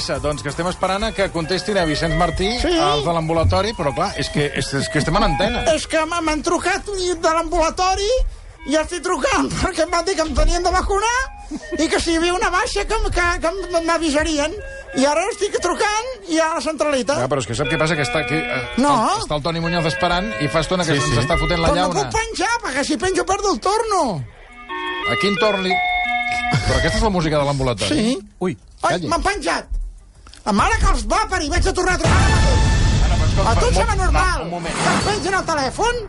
passa? Doncs que estem esperant a que contestin a Vicenç Martí, Sí. als de l'ambulatori, però clar, és que, és, és que estem en antena. És que m'han trucat de l'ambulatori i estic trucant perquè em van dir que em tenien de vacunar i que si hi havia una baixa que, que, que m'avisarien. I ara estic trucant i a la centralita. Ja, però és que sap què passa? Que està aquí... Eh, No. Està, està el Toni Muñoz esperant i fa estona que Sí, sí, sí. ens està fotent la Però no llauna. puc penjar, perquè si penjo perdo el torno. A quin torn li... Però aquesta és la música de l'ambulatori. Sí. Ui, Ai, calli. m'han penjat. A mare que els va parir, vaig a tornar a trucar ara mateix. A tu em sembla normal No, un moment. que em pengin el telèfon?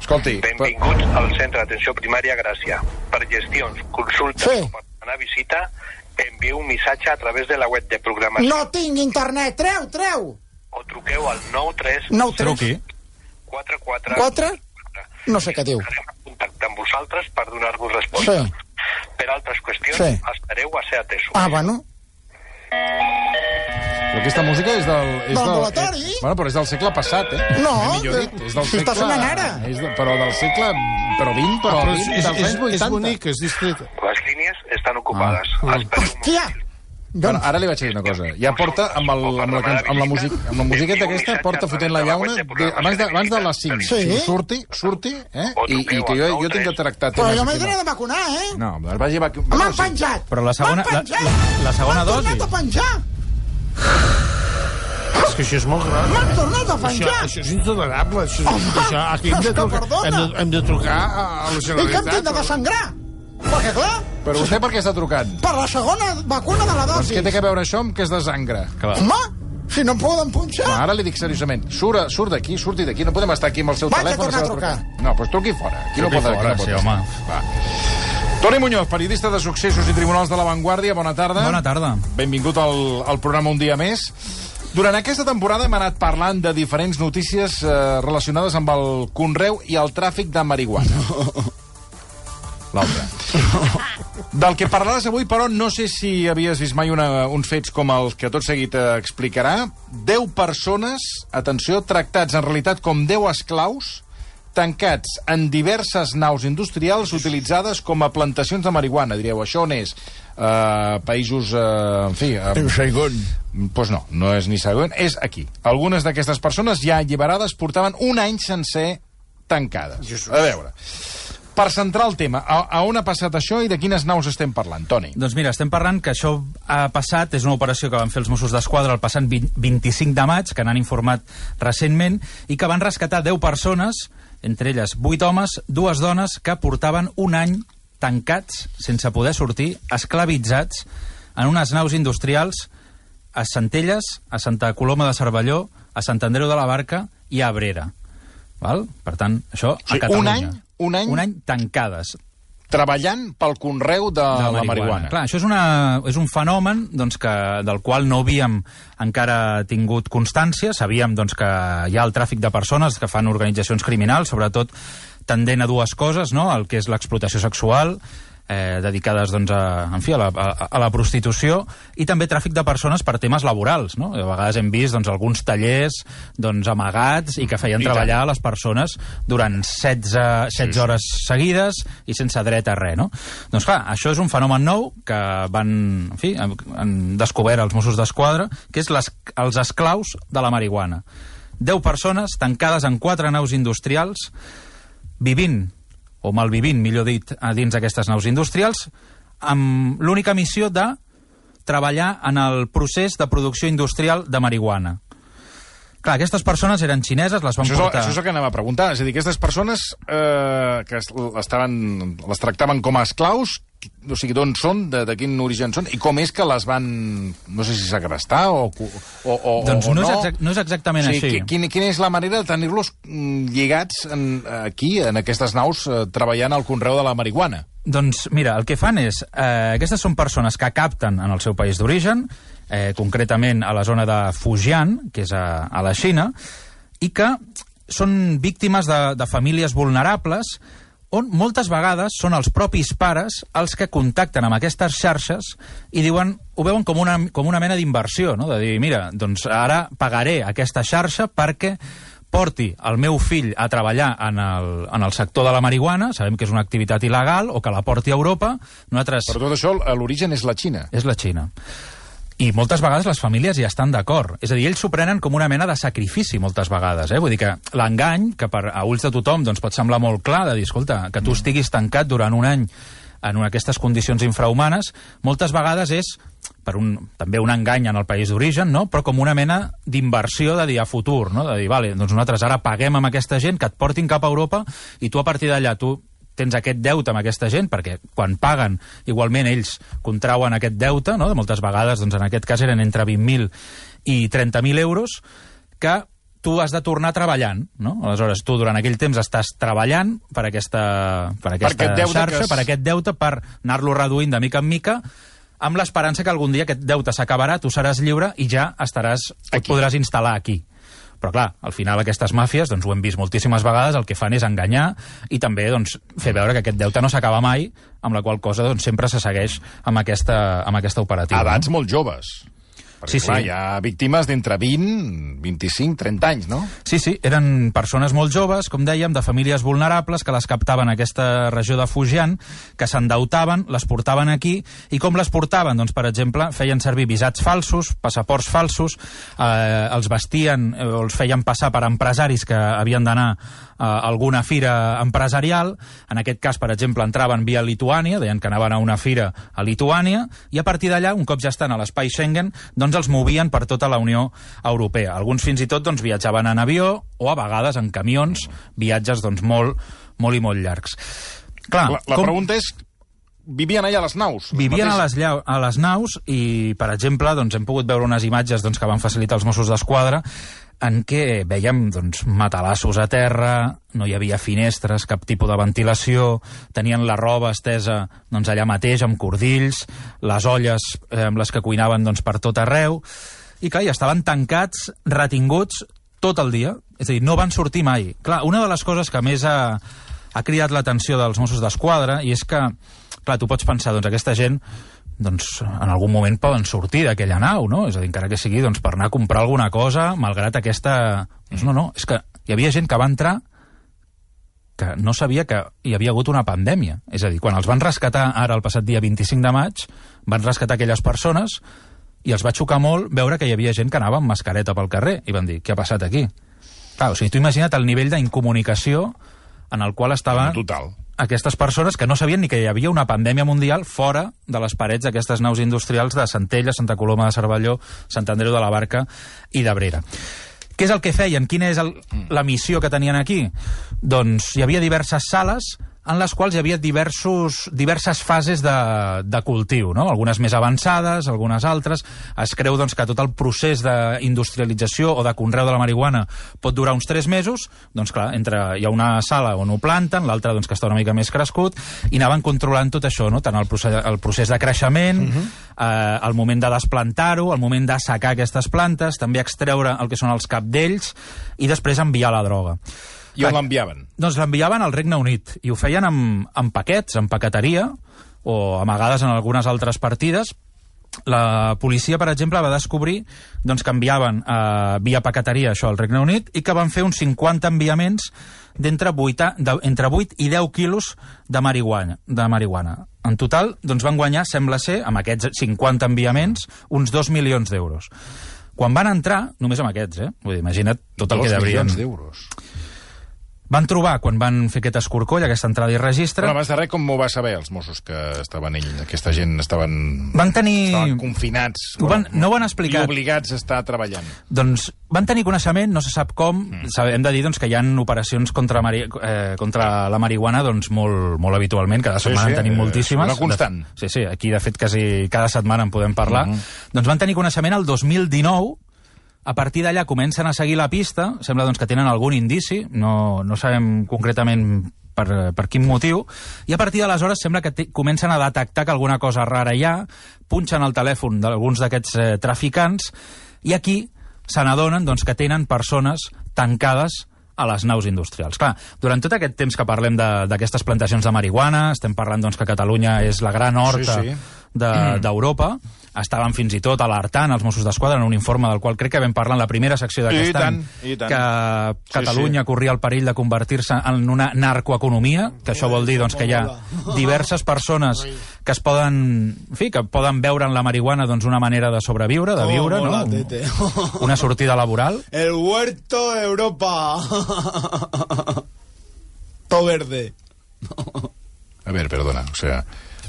Escolti, però- Benvinguts al Centre d'Atenció Primària Gràcia. Per gestions, consultes Sí. o per anar a visita, envieu un missatge a través de la web de programació No tinc internet. Treu, treu. o truqueu al 93 9 3 Truqui. 44 4 no sé què diu. Estarem en contacte amb vosaltres per donar-vos resposta. Sí. Per altres qüestions, Sí. espereu a ser atesos. Ah, bueno. Però aquesta música és del... És Del del eh, bueno, però és del segle passat, eh? No, Millor dit, és del si està segle... sonant ara. És de, però del segle... Però 20, però, Ah, però 20, és, és, dels és, anys 80. és bonic, és distret. Les línies estan ocupades. Ah. Un Hòstia. Bueno, Doncs, ara li vaig dir una cosa. Ja porta amb, el, amb, la, amb, la, music, amb la musiqueta aquesta, porta fotent la llauna de, abans, de, abans de les 5. Sí. Surti, surti, eh? I, i que jo, jo tinc que tractar però jo m'he d'anar no. de vacunar, eh? No, el vagi... Va... M'han penjat. Però la segona- M'han la- penjat. la- la segona M'han dosi. tornat a penjar. És que això és molt gran. M'han tornat a Això, penjar. això és intolerable. Això, Home, això, aquí hem de, que trucar, hem, de, hem de trucar a, a la I que em Generalitat. tinc de desangrar. Perquè, clar, Però vostè per què està trucant? per la segona vacuna de la Doncs dosi. què té a veure això amb que és de sangre? Clar. Home, si no em poden punxar... No, ara li dic seriosament. Surt, surt d'aquí, surti d'aquí. No podem estar aquí amb el seu Vaig a telèfon. tornar a seva trucar. trucada. No, doncs truqui fora. Aquí no Truqui pot, aquí fora, no pot sí, estar. home. Va. Toni Muñoz, periodista de successos i tribunals de la Vanguardia, bona tarda. Bona tarda. Benvingut al, al programa Un dia més. Durant aquesta temporada hem anat parlant de diferents notícies eh, relacionades amb el conreu i el tràfic de marihuana. L'altre. Del que parlaràs avui, però, no sé si havies vist mai una, uns fets com els que tot seguit eh, explicarà. 10 persones, atenció, tractats en realitat com 10 esclaus, tancats en diverses naus industrials utilitzades com a plantacions de marihuana. Direu, això on és? Uh, països, uh, en fi... Uh, Saigon. pues no, no és ni segon, és aquí. Algunes d'aquestes persones ja alliberades portaven un any sencer tancades. A veure, per centrar el tema, a, a on ha passat això i de quines naus estem parlant, Toni? Doncs mira, estem parlant que això ha passat, és una operació que van fer els Mossos d'Esquadra el passat 20, 25 de maig, que n'han informat recentment, i que van rescatar 10 persones, entre elles 8 homes, dues dones, que portaven un any tancats, sense poder sortir, esclavitzats, en unes naus industrials a Centelles, a Santa Coloma de Cervelló, a Sant Andreu de la Barca i a Abrera. Val? Per tant, això sigui, a Catalunya. un any- un any- Un any tancades Treballant pel conreu de, de la marihuana. Clar, això és, una, és un fenomen doncs, que, del qual no havíem encara tingut constància. Sabíem doncs, que hi ha el tràfic de persones que fan organitzacions criminals, sobretot tendent a dues coses, no? el que és l'explotació sexual, eh, dedicades doncs, a, en fi, a, la, a, a la prostitució i també tràfic de persones per temes laborals. No? A vegades hem vist doncs, alguns tallers doncs, amagats i que feien I treballar les persones durant 16, 16 hores seguides i sense dret a res. No? Doncs clar, això és un fenomen nou que van, en fi, han descobert els Mossos d'Esquadra, que és les, els esclaus de la marihuana. 10 persones tancades en quatre naus industrials vivint, o malvivint, millor dit, dins d'aquestes naus industrials, amb l'única missió de treballar en el procés de producció industrial de marihuana. Clar, aquestes persones eren xineses, les van Això és, portar... això és el que anem a preguntar. És a dir, aquestes persones eh, que es- estaven, les tractaven com a esclaus, o sigui, d'on són, de, de quin origen són, i com és que les van, no sé si segrestar o, o, o, Doncs o no, no. és exac no és exactament o sigui, així. qui- Quina, quina és la manera de tenir-los mm, lligats en, aquí, en aquestes naus, eh, treballant al conreu de la marihuana? Doncs mira, el que fan és... Eh, aquestes són persones que capten en el seu país d'origen, eh, concretament a la zona de Fujian, que és a, a la Xina, i que són víctimes de, de famílies vulnerables on moltes vegades són els propis pares els que contacten amb aquestes xarxes i diuen, ho veuen com una, com una mena d'inversió, no? de dir, mira, doncs ara pagaré aquesta xarxa perquè porti el meu fill a treballar en el, en el sector de la marihuana, sabem que és una activitat il·legal, o que la porti a Europa, nosaltres... Per tot això, l'origen és la Xina. És la Xina. I moltes vegades les famílies hi estan d'acord. És a dir, ells s'ho prenen com una mena de sacrifici moltes vegades. Eh? Vull dir que l'engany, que per a ulls de tothom doncs, pot semblar molt clar, de dir, escolta, que tu estiguis tancat durant un any en aquestes condicions infrahumanes, moltes vegades és per un, també un engany en el país d'origen, no? però com una mena d'inversió de dir a futur, no? de dir, vale, doncs nosaltres ara paguem amb aquesta gent que et portin cap a Europa i tu a partir d'allà tu tens aquest deute amb aquesta gent, perquè quan paguen, igualment ells contrauen aquest deute, no? de moltes vegades, doncs en aquest cas eren entre 20.000 i 30.000 euros, que tu has de tornar treballant, no? Aleshores, tu durant aquell temps estàs treballant per aquesta, per aquesta aquest deute xarxa, que es- per aquest deute, per anar-lo reduint de mica en mica, amb l'esperança que algun dia aquest deute s'acabarà, tu seràs lliure i ja estaràs, et Aquí. podràs instal·lar aquí. Però clar, al final aquestes màfies, doncs ho hem vist moltíssimes vegades, el que fan és enganyar i també doncs, fer veure que aquest deute no s'acaba mai, amb la qual cosa doncs, sempre se segueix amb aquesta, amb aquesta operativa. A edats no? molt joves. Perquè, Sí, clar, sí. hi ha víctimes d'entre 20, 25, 30 anys, no? Sí, sí, eren persones molt joves, com dèiem, de famílies vulnerables, que les captaven a aquesta regió de Fujian, que s'endeutaven, les portaven aquí, i com les portaven? Doncs, per exemple, feien servir visats falsos, passaports falsos, eh, els vestien eh, o els feien passar per empresaris que havien d'anar a alguna fira empresarial. En aquest cas, per exemple, entraven via Lituània, deien que anaven a una fira a Lituània, i a partir d'allà, un cop ja estan a l'espai Schengen, doncs els movien per tota la Unió Europea. Alguns fins i tot doncs, viatjaven en avió o a vegades en camions, viatges doncs, molt, molt i molt llargs. Clar, La, la pregunta és, vivien allà a les naus? Vivien a les, a les naus i, per exemple, doncs, hem pogut veure unes imatges doncs, que van facilitar els Mossos d'Esquadra en què veiem doncs, matalassos a terra, no hi havia finestres, cap tipus de ventilació, tenien la roba estesa doncs, allà mateix, amb cordills, les olles eh, amb les que cuinaven doncs, per tot arreu, i clar, estaven tancats, retinguts, tot el dia, és a dir, no van sortir mai. Clar, una de les coses que més ha, ha cridat l'atenció dels Mossos d'Esquadra i és que, clar, tu pots pensar, doncs aquesta gent doncs en algun moment poden sortir d'aquella nau, no? És a dir, encara que sigui doncs, per anar a comprar alguna cosa, malgrat aquesta... Doncs no, no, és que hi havia gent que va entrar que no sabia que hi havia hagut una pandèmia. És a dir, quan els van rescatar ara el passat dia 25 de maig, van rescatar aquelles persones i els va xocar molt veure que hi havia gent que anava amb mascareta pel carrer i van dir, què ha passat aquí? Clar, o sigui, tu imagina't el nivell d'incomunicació en el qual estaven Total. Aquestes persones que no sabien ni que hi havia una pandèmia mundial fora de les parets d'aquestes naus industrials de Centella, Santa Coloma de Cervelló, Sant Andreu de la Barca i d'Abrera. Què és el que feien? Quina és el, la missió que tenien aquí? Doncs hi havia diverses sales en les quals hi havia diversos, diverses fases de, de cultiu, no? algunes més avançades, algunes altres. Es creu doncs, que tot el procés d'industrialització o de conreu de la marihuana pot durar uns 3 mesos, doncs clar, entre, hi ha una sala on ho planten, l'altra doncs, que està una mica més crescut, i anaven controlant tot això, no? tant el procés, el procés de creixement, uh -huh. eh, el moment de desplantar-ho, el moment d'assecar aquestes plantes, també extreure el que són els capdells, i després enviar la droga. I on l'enviaven? Doncs l'enviaven al Regne Unit i ho feien amb, amb paquets, amb paqueteria o amagades en algunes altres partides. La policia, per exemple, va descobrir doncs, que enviaven eh, via paqueteria això al Regne Unit i que van fer uns 50 enviaments d'entre 8, de, entre 8 i 10 quilos de marihuana. De marihuana. En total, doncs, van guanyar, sembla ser, amb aquests 50 enviaments, uns 2 milions d'euros. Quan van entrar, només amb aquests, eh? Vull dir, imagina't tot el que deurien... milions d'euros. Van trobar, quan van fer aquest escorcoll, aquesta entrada i registre, Però abans de res, com ho va saber els Mossos que estaven ells? Aquesta gent estaven... van tenir... Estaven confinats. Ho van- no ho han explicat. I obligats a estar treballant. Doncs van tenir coneixement, no se sap com, Mm. mm. hem de dir doncs, que hi ha operacions contra, mari, eh, contra la marihuana doncs, molt, molt habitualment, cada Sí, setmana sí, en tenim eh, moltíssimes. una constant. De, sí, sí, aquí de fet quasi cada setmana en podem parlar. Mhm. Doncs van tenir coneixement el 2019, a partir d'allà comencen a seguir la pista, sembla doncs, que tenen algun indici, no, no sabem concretament per, per quin motiu, i a partir d'aleshores sembla que comencen a detectar que alguna cosa rara hi ha, punxen el telèfon d'alguns d'aquests eh, traficants, i aquí se n'adonen doncs, que tenen persones tancades a les naus industrials. Clar, durant tot aquest temps que parlem de- d'aquestes plantacions de marihuana, estem parlant doncs, que Catalunya és la gran horta Sí, sí. de- d'Europa, estaven fins i tot alertant els Mossos d'Esquadra en un informe del qual crec que vam parlar en la primera secció d'aquest any, i tant. que Catalunya corria el perill de convertir-se en una narcoeconomia, que això vol dir doncs, que hi ha diverses persones que es poden, en fi, que poden veure en la marihuana doncs, una manera de sobreviure, de Com viure, mola, no? tete. una sortida laboral. El huerto de Europa. Todo verde. A ver, perdona, o sea,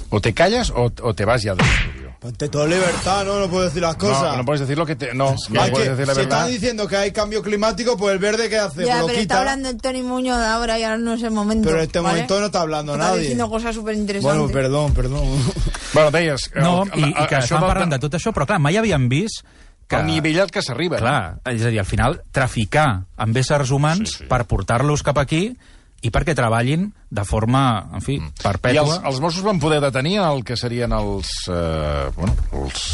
o te callas o, o te vas ya del estudio. Ante toda libertad, ¿no? No puedo decir las cosas. No, no puedes decir lo que te... No, no puedes que- decir la si verdad. están diciendo que hay cambio climático, pues el verde ¿qué hace? Ya, Lo pero quita. está hablando el Tony Muñoz de ahora y ahora no es el momento. Pero en este ¿vale? momento no está hablando Está nadie. diciendo cosas súper interesantes. Bueno, perdón, perdón. Bueno, deies... No, el- i, i que això estan parlant de tot això, però clar, mai havíem vist que... El nivell al que s'arriba. no? Clar, és a dir, al final, traficar amb éssers humans Sí, sí. per portar-los cap aquí i perquè treballin de forma, en fi, I els, perpètua. els Mossos van poder detenir el que serien els... Eh, bueno, els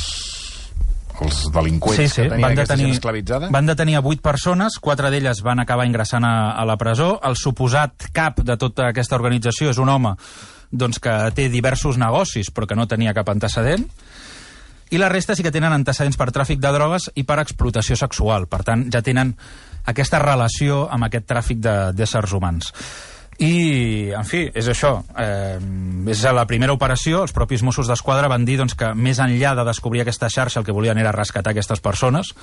els delinqüents Sí, sí, que tenien van detenir, gent esclavitzada? van detenir a vuit persones, quatre d'elles van acabar ingressant a, a la presó. El suposat cap de tota aquesta organització és un home doncs, que té diversos negocis però que no tenia cap antecedent i la resta sí que tenen antecedents per tràfic de drogues i per explotació sexual. Per tant, ja tenen aquesta relació amb aquest tràfic d'éssers humans. I, en fi, és això. Eh, és la primera operació. Els propis Mossos d'Esquadra van dir doncs, que més enllà de descobrir aquesta xarxa el que volien era rescatar aquestes persones,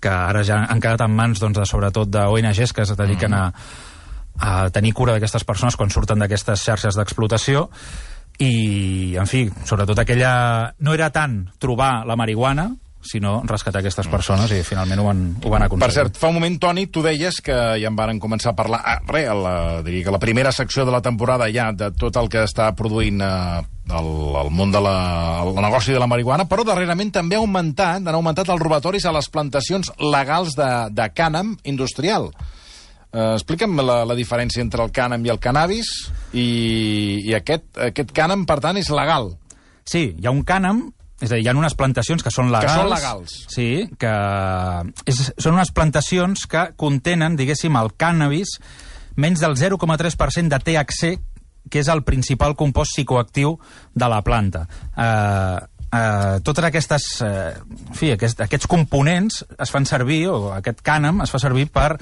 que ara ja han quedat en mans, doncs, de, sobretot, d'ONGs que es dediquen a, a tenir cura d'aquestes persones quan surten d'aquestes xarxes d'explotació i, en fi, sobretot aquella... No era tant trobar la marihuana, sinó rescatar aquestes persones i finalment ho van, ho van aconseguir. Per cert, fa un moment, Toni, tu deies que ja en varen començar a parlar... Ah, re, a la, diria que la primera secció de la temporada ja de tot el que està produint eh, el, el món de la, el negoci de la marihuana, però darrerament també ha augmentat, han augmentat els robatoris a les plantacions legals de, de cànem industrial. Uh, explica'm la, la diferència entre el cànem i el cannabis i, i aquest, aquest cànem, per tant, és legal. Sí, hi ha un cànem, és a dir, hi ha unes plantacions que són legals. són legals. Sí, que és, són unes plantacions que contenen, diguéssim, el cànnabis menys del 0,3% de THC, que és el principal compost psicoactiu de la planta. Eh, eh, totes aquestes, eh, en fi, aquest, aquests components es fan servir, o aquest cànem es fa servir per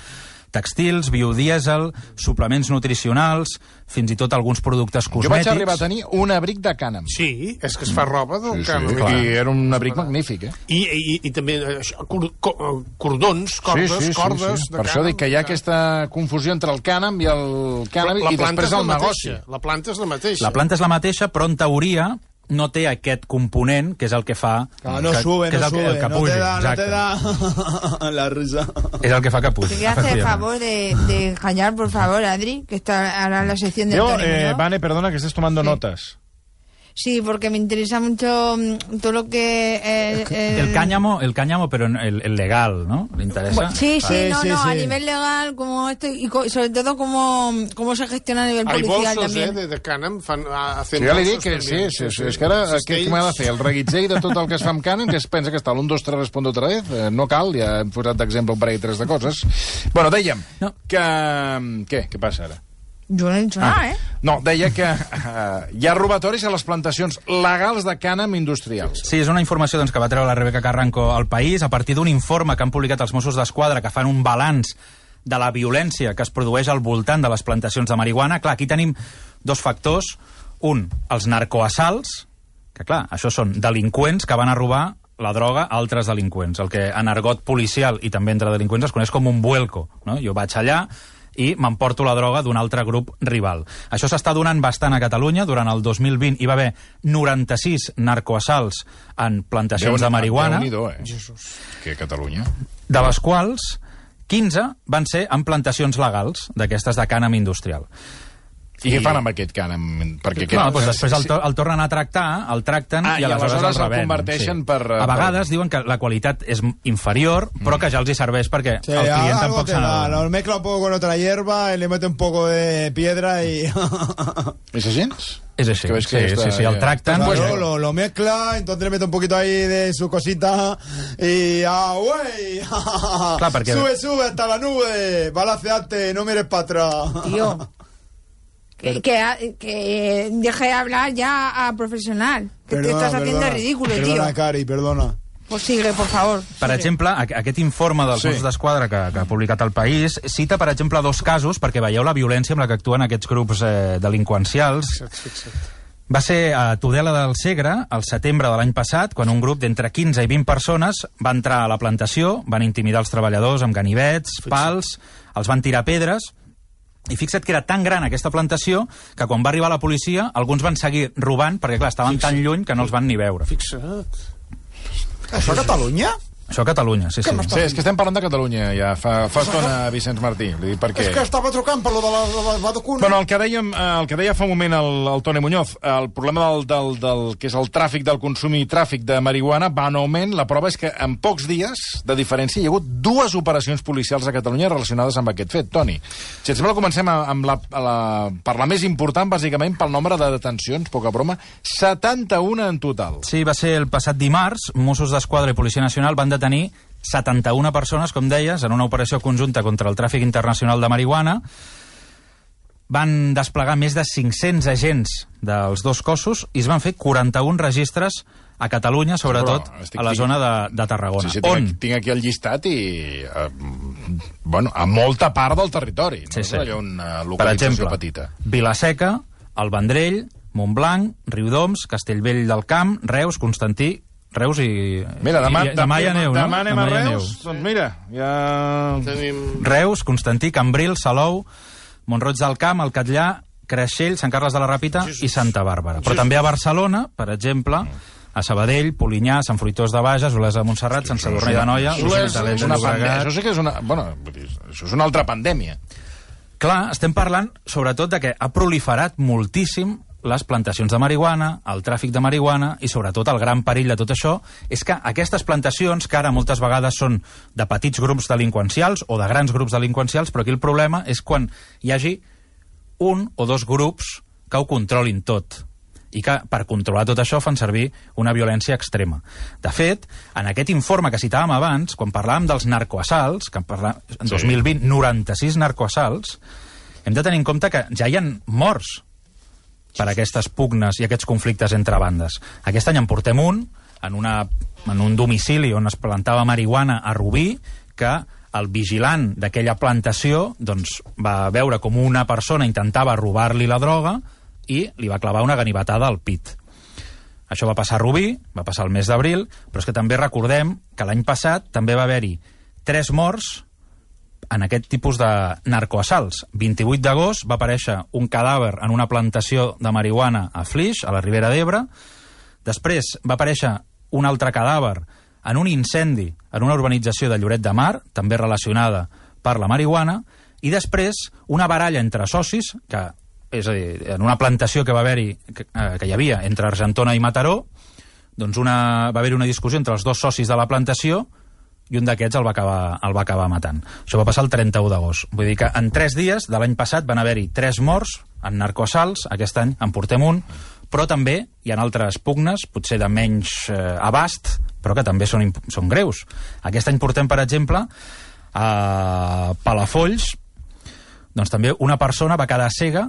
textils, biodièsel, suplements nutricionals, fins i tot alguns productes Jo cosmètics. vaig arribar a tenir un abric de cànem. Sí, és que es fa roba del Sí, cànem. sí, i era un abric magnífic, eh? I, i, i també eh, això, cor, cor, cordons, cordes, cordes... de Per això cànem, dic que hi ha que- aquesta confusió entre el cànem i el la i planta després és el la negoci. mateixa. La planta és la mateixa. La planta és la mateixa, però en teoria no té aquest component que és el que fa... Claro, no que, sube, que és no el, que- sube. el que no pugi. te da, no exacte. te da la risa. És el que fa que pugi. Te quiero hacer el favor de, de callar, por favor, Adri, que está ahora en la sección de Yo, Tony eh. Vane, perdona que estés tomando Sí. notas. Sí, porque me interesa mucho mm, todo lo que... eh, eh, El cáñamo, el cáñamo, però el, el legal, ¿no? ¿Le interesa? Bueno, sí, sí, Sí, no, sí, no, a sí. nivel legal, como esto, y co- sobre todo cómo, cómo se gestiona a nivel Hay policial bolsos, eh, también. de, de cànem, fan, a, Sí, hacen ja li dic bolsos que sí, sí, sí, és que ara què, què m'ha de fer? El reguitzell de tot el que es fa amb cànem, que es pensa que està l'1, 2, 3, respondo otra vez? Eh, no cal, ja hem posat d'exemple un parell, tres de coses. Bueno, dèiem No. que... Què? Què passa ara? No he dicho nada, ¿eh? No, deia que uh, hi ha robatoris a les plantacions legals de cànem industrials. Sí, és una informació doncs, que va treure la Rebeca Carranco al País a partir d'un informe que han publicat els Mossos d'Esquadra que fan un balanç de la violència que es produeix al voltant de les plantacions de marihuana. Clar, aquí tenim dos factors. Un, els narcoassalts, que clar, això són delinqüents que van a robar la droga a altres delinqüents. El que en argot policial i també entre delinqüents es coneix com un vuelco. No? Jo vaig allà i m'emporto la droga d'un altre grup rival. Això s'està donant bastant a Catalunya. Durant el 2020 hi va haver 96 narcoassalts en plantacions de marihuana, Déu-n'hi-do, eh? Que a Catalunya. de les quals 15 van ser en plantacions legals d'aquestes de cànem industrial. I, què fan amb aquest cànem? Perquè aquest... No, doncs després el, to el tornen a tractar, el tracten Ah, i i aleshores, aleshores el revenen, converteixen per, eh, A per- vegades diuen que la qualitat és inferior, però que ja els hi serveix perquè Sí, el client algo tampoc se n'adona. lo mezcla un poco con otra hierba le mete un poco de piedra y... És gens? És així, Que veig que sí, sí, sí, el tracten... Pues, Claro, lo, lo mezcla, entonces le mete un poquito ahí de su cosita y ¡ah, güey! Claro, porque- Sube, sube hasta la nube, balanceate, no mires para atrás. Tío, Que, que, que deje de hablar ya a profesional. Que te Perdona, estás haciendo perdona. ridículo, tío. Perdona, Cari, perdona. Pues sigue, por favor. Per exemple, aqu- aquest informe dels Sí. Mossos d'Esquadra que, que ha publicat el País cita, per exemple, dos casos perquè veieu la violència amb la que actuen aquests grups eh, delinqüencials. Va ser a Tudela del Segre, al setembre de l'any passat, quan un grup d'entre 15 i 20 persones va entrar a la plantació, van intimidar els treballadors amb ganivets, pals, els van tirar pedres, i fixa't que era tan gran aquesta plantació que quan va arribar la policia alguns van seguir robant perquè, clar, estaven tan lluny que no els van ni veure. Fixa't. Això a Catalunya? Això a Catalunya, sí, sí. Sí, és que estem parlant de Catalunya ja fa, fa estona, Vicenç Martí. Li dic per què. És que estava trucant per lo de la, de la vacuna. Bueno, el que, dèiem, eh, el que deia fa un moment el, el Toni Muñoz, el problema del, del, del, que és el tràfic del consum i tràfic de marihuana va en augment. La prova és que en pocs dies de diferència hi ha hagut dues operacions policials a Catalunya relacionades amb aquest fet. Toni, si et sembla, comencem a- amb la, a la, per la més important, bàsicament, pel nombre de detencions, poca broma, 71 en total. Sí, va ser el passat dimarts. Mossos d'Esquadra i Policia Nacional van detenir 71 persones, com deies, en una operació conjunta contra el tràfic internacional de marihuana. Van desplegar més de 500 agents dels dos cossos i es van fer 41 registres a Catalunya, sobretot Però estic a la tinc- zona de, de Tarragona. Sí, sí, tinc, On? tinc aquí el llistat i... Eh, bueno, a molta part del territori. No Sí, sí. allò una Per localització exemple, petita. Vilaseca, el Vendrell, Montblanc, Riudoms, Castellvell del Camp, Reus, Constantí, Reus i... Mira, demà, i, demà hi ha neu, no? demà anem a hi ha neu. Reus. Doncs mira, ja... Tenim... Reus, Constantí, Cambril, Salou, Montroig del Camp, el Catllà, Creixell, Sant Carles de la Ràpita i Santa Bàrbara. Però també a Barcelona, per exemple, a Sabadell, Polinyà, Sant Fruitós de Bages, Olesa de Montserrat, Sant Sadurní de Noia, de. Llobregat... Això sí que és una... Bueno, això és una altra pandèmia. Clar, estem parlant sobretot de que ha proliferat moltíssim les plantacions de marihuana, el tràfic de marihuana i sobretot el gran perill de tot això és que aquestes plantacions, que ara moltes vegades són de petits grups delinqüencials o de grans grups delinqüencials, però aquí el problema és quan hi hagi un o dos grups que ho controlin tot i que per controlar tot això fan servir una violència extrema. De fet, en aquest informe que citàvem abans, quan parlàvem dels narcoassalts, que en, parla... en 2020 96 narcoassalts, hem de tenir en compte que ja hi han morts per aquestes pugnes i aquests conflictes entre bandes. Aquest any en portem un, en, una, en un domicili on es plantava marihuana a Rubí, que el vigilant d'aquella plantació doncs, va veure com una persona intentava robar-li la droga i li va clavar una ganivetada al pit. Això va passar a Rubí, va passar el mes d'abril, però és que també recordem que l'any passat també va haver-hi tres morts en aquest tipus de narcoassalts. 28 d'agost va aparèixer un cadàver en una plantació de marihuana a Flix, a la Ribera d'Ebre. Després va aparèixer un altre cadàver en un incendi en una urbanització de Lloret de Mar, també relacionada per la marihuana, i després una baralla entre socis, que és a dir, en una plantació que va haver-hi, que, eh, que hi havia entre Argentona i Mataró, doncs una, va haver-hi una discussió entre els dos socis de la plantació i un d'aquests el, va acabar, el va acabar matant. Això va passar el 31 d'agost. Vull dir que en tres dies de l'any passat van haver-hi tres morts en narcoassalts, aquest any en portem un, però també hi ha altres pugnes, potser de menys eh, abast, però que també són, són greus. Aquest any portem, per exemple, a Palafolls, doncs també una persona va quedar cega,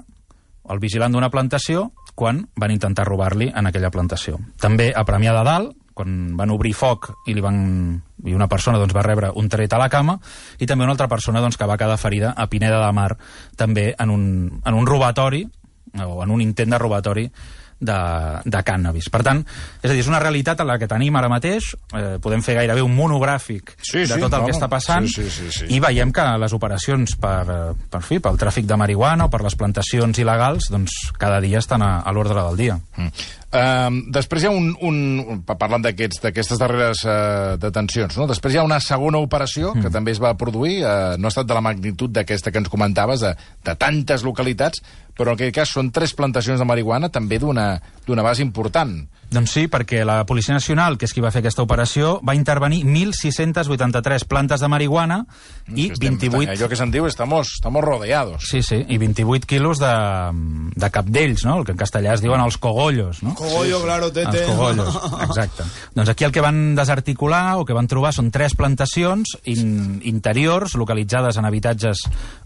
el vigilant d'una plantació, quan van intentar robar-li en aquella plantació. També a Premià de Dalt, quan van obrir foc i li van i una persona doncs, va rebre un tret a la cama i també una altra persona doncs, que va quedar ferida a Pineda de Mar també en un, en un robatori o en un intent de robatori de, de cànnabis. Per tant, és a dir, és una realitat en la que tenim ara mateix, eh, podem fer gairebé un monogràfic sí, de tot el home. que està passant Sí, sí, sí, sí. i veiem que les operacions per, eh, per fi, pel tràfic de marihuana o per les plantacions il·legals doncs cada dia estan a, a l'ordre del dia. Mm. Uh, després hi ha un... un parlant d'aquestes darreres uh, detencions, no? després hi ha una segona operació que també es va produir, uh, no ha estat de la magnitud d'aquesta que ens comentaves, de, de tantes localitats, però en aquest cas són tres plantacions de marihuana també d'una d'una base important. Doncs sí, perquè la Policia Nacional, que és qui va fer aquesta operació, va intervenir 1.683 plantes de marihuana i Estem- 28... Allò que se'n diu, estamos, estamos rodeados. Sí, sí, i 28 quilos de, de capdells, no? El que en castellà es diuen els cogollos, no? Cogollo, claro, tete. Els cogollos, exacte. Doncs aquí el que van desarticular o que van trobar són tres plantacions in, interiors localitzades en habitatges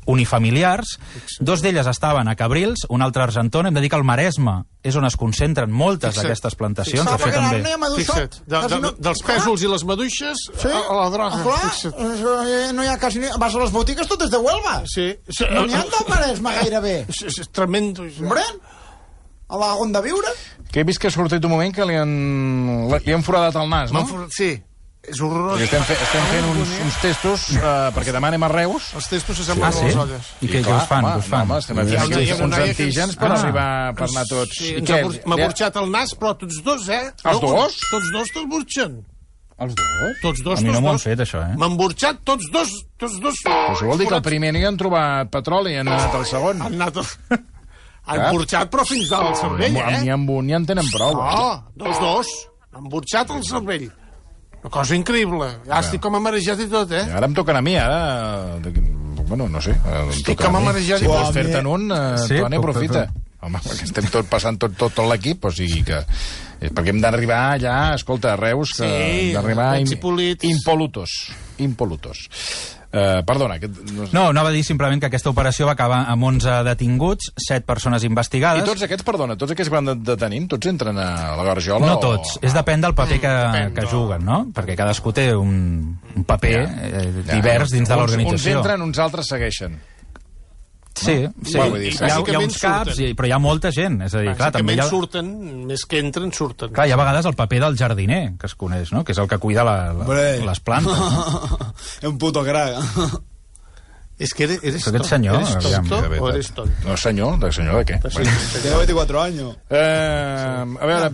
unifamiliars. Dos d'elles estaven a Cabrils, una altra a Argentona. Hem de dir que al Maresme és on es concentren moltes Fixa't. d'aquestes plantacions. De fet, que també... Fixa't, de, de, no- dels pèsols i les maduixes Sí? a, la droga. Ah, clar, Fixa't. eh, no hi ha quasi. Vas a les botigues totes de Huelva. Sí, sí. No n'hi ha del Maresme gairebé. És, és, és tremendo. Hombre, a la on de viure. Que he vist que ha sortit un moment que li han, li han foradat el nas, no? For- Sí, és horrorós. I estem, fe, estem fent uns, uns testos, uh, perquè demà anem a Reus. Els testos Ah, s'assemblen sí? a les olles. I què, què us fan? home, us fan? No, home, estem fent uns, uns antígens ens- per Ah. arribar per anar tots. Sí, I què? m'ha burxat el nas, però tots dos, eh? Els dos? Tots dos te'l burxen. Els dos? Tots dos, A mi no m'ho han dos. fet, això, eh? M'han burxat tots dos, tots dos. Però això vol dir que el primer ni han trobat petroli i han anat al segon. Han anat... Han Clar. burxat, però fins dalt el cervell, Ni eh? amb un ni en tenen prou. No, dels dos. Han burxat el cervell. Una cosa increïble. Ja estic com a marejat i tot, eh? Ara em toquen a mi, ara... Bueno, no sé. eh, Estic com a mi. marejat Si i vols tot. fer-te'n un, eh, Sí, Toni, fer- aprofita. Home, perquè estem tot passant tot, tot, tot l'equip, o sigui que... És perquè hem d'arribar ja, escolta, a Reus, que Sí, hem d'arribar i polits. impolutos. Impolutos. Uh, perdona, aquest... No, No, anava a dir simplement que aquesta operació va acabar amb 11 detinguts, 7 persones I investigades. tots aquests, perdona, tots aquests que van de- detenim, tots entren a la garjola? No o- tots, és depèn del paper que, depèn, que no. juguen, no? Perquè cadascú té un, un paper eh, Ja, divers dins de uns- Uns l'organització. entren, uns altres segueixen. Sí, sí. Bueno, dir, hi, ha, hi ha uns caps, surten. i, però hi ha molta gent. És a dir, clar, també hi ha, surten, més que entren, surten. clar, hi ha a vegades el paper del jardiner, que es coneix, no? Que és el que cuida la, la, Hombre. les plantes. No? es un puto crack. És que eres, eres aquest senyor, eres aviam, tonto veritat. o eres tonto? No, senyor, de senyor de què? Bueno. Tiene 24 años. Eh, a veure,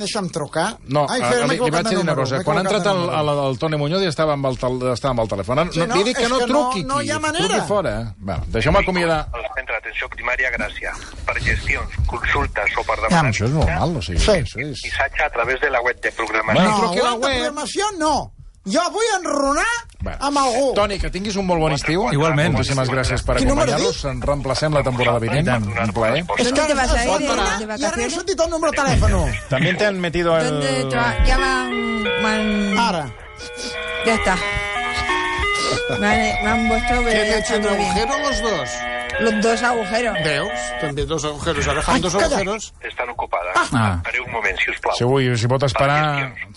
Deixa'm trucar. no, Ai, a, fer, li, li vaig dir una número, cosa. m'he Quan ha entrat el, número. el, el Toni Muñoz ja estava amb el, tel- estava amb el telèfon. No, Sí, no, no, li dic que és no que no- truqui no aquí. hi ha manera. Truqui fora. Va, deixeu-me acomiadar. al centre d'atenció primària Gràcia per gestions, consultes o per Ja, demanar... això és normal, o sigui, Sí. això és... Missatge a través de la web de programació. No, a la web de programació no. Jo vull enronar Va. amb algú. Toni, que tinguis un molt bon estiu. Igualment. Moltíssimes gràcies per acompanyar-nos. Ens reemplacem la temporada vinent. Un plaer. És que ¿Dónde te vas a ir, I ara no he sentit el número de telèfon. También te han metido ¿Dónde el... Ya van, van- Ara. Ya está. Me han, me han puesto han ya hecho un agujero los dos. Los dos agujeros. Veus? També dos agujeros. Ara fan Ai, dos calla. agujeros. Estan ocupades. Ah. Espereu un moment, si us plau. Si, vull, si pot esperar...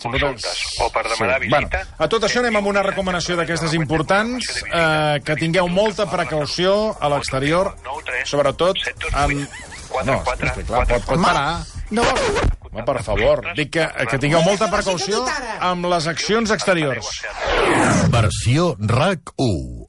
Per Si pot... o per demanar visita. Bueno, a tot això anem amb una recomanació d'aquestes importants, eh, que tingueu molta precaució a l'exterior, sobretot amb... No, clar, pot, pot parar. No. Home, per favor, dic que, que tingueu molta precaució amb les accions exteriors. Versió RAC 1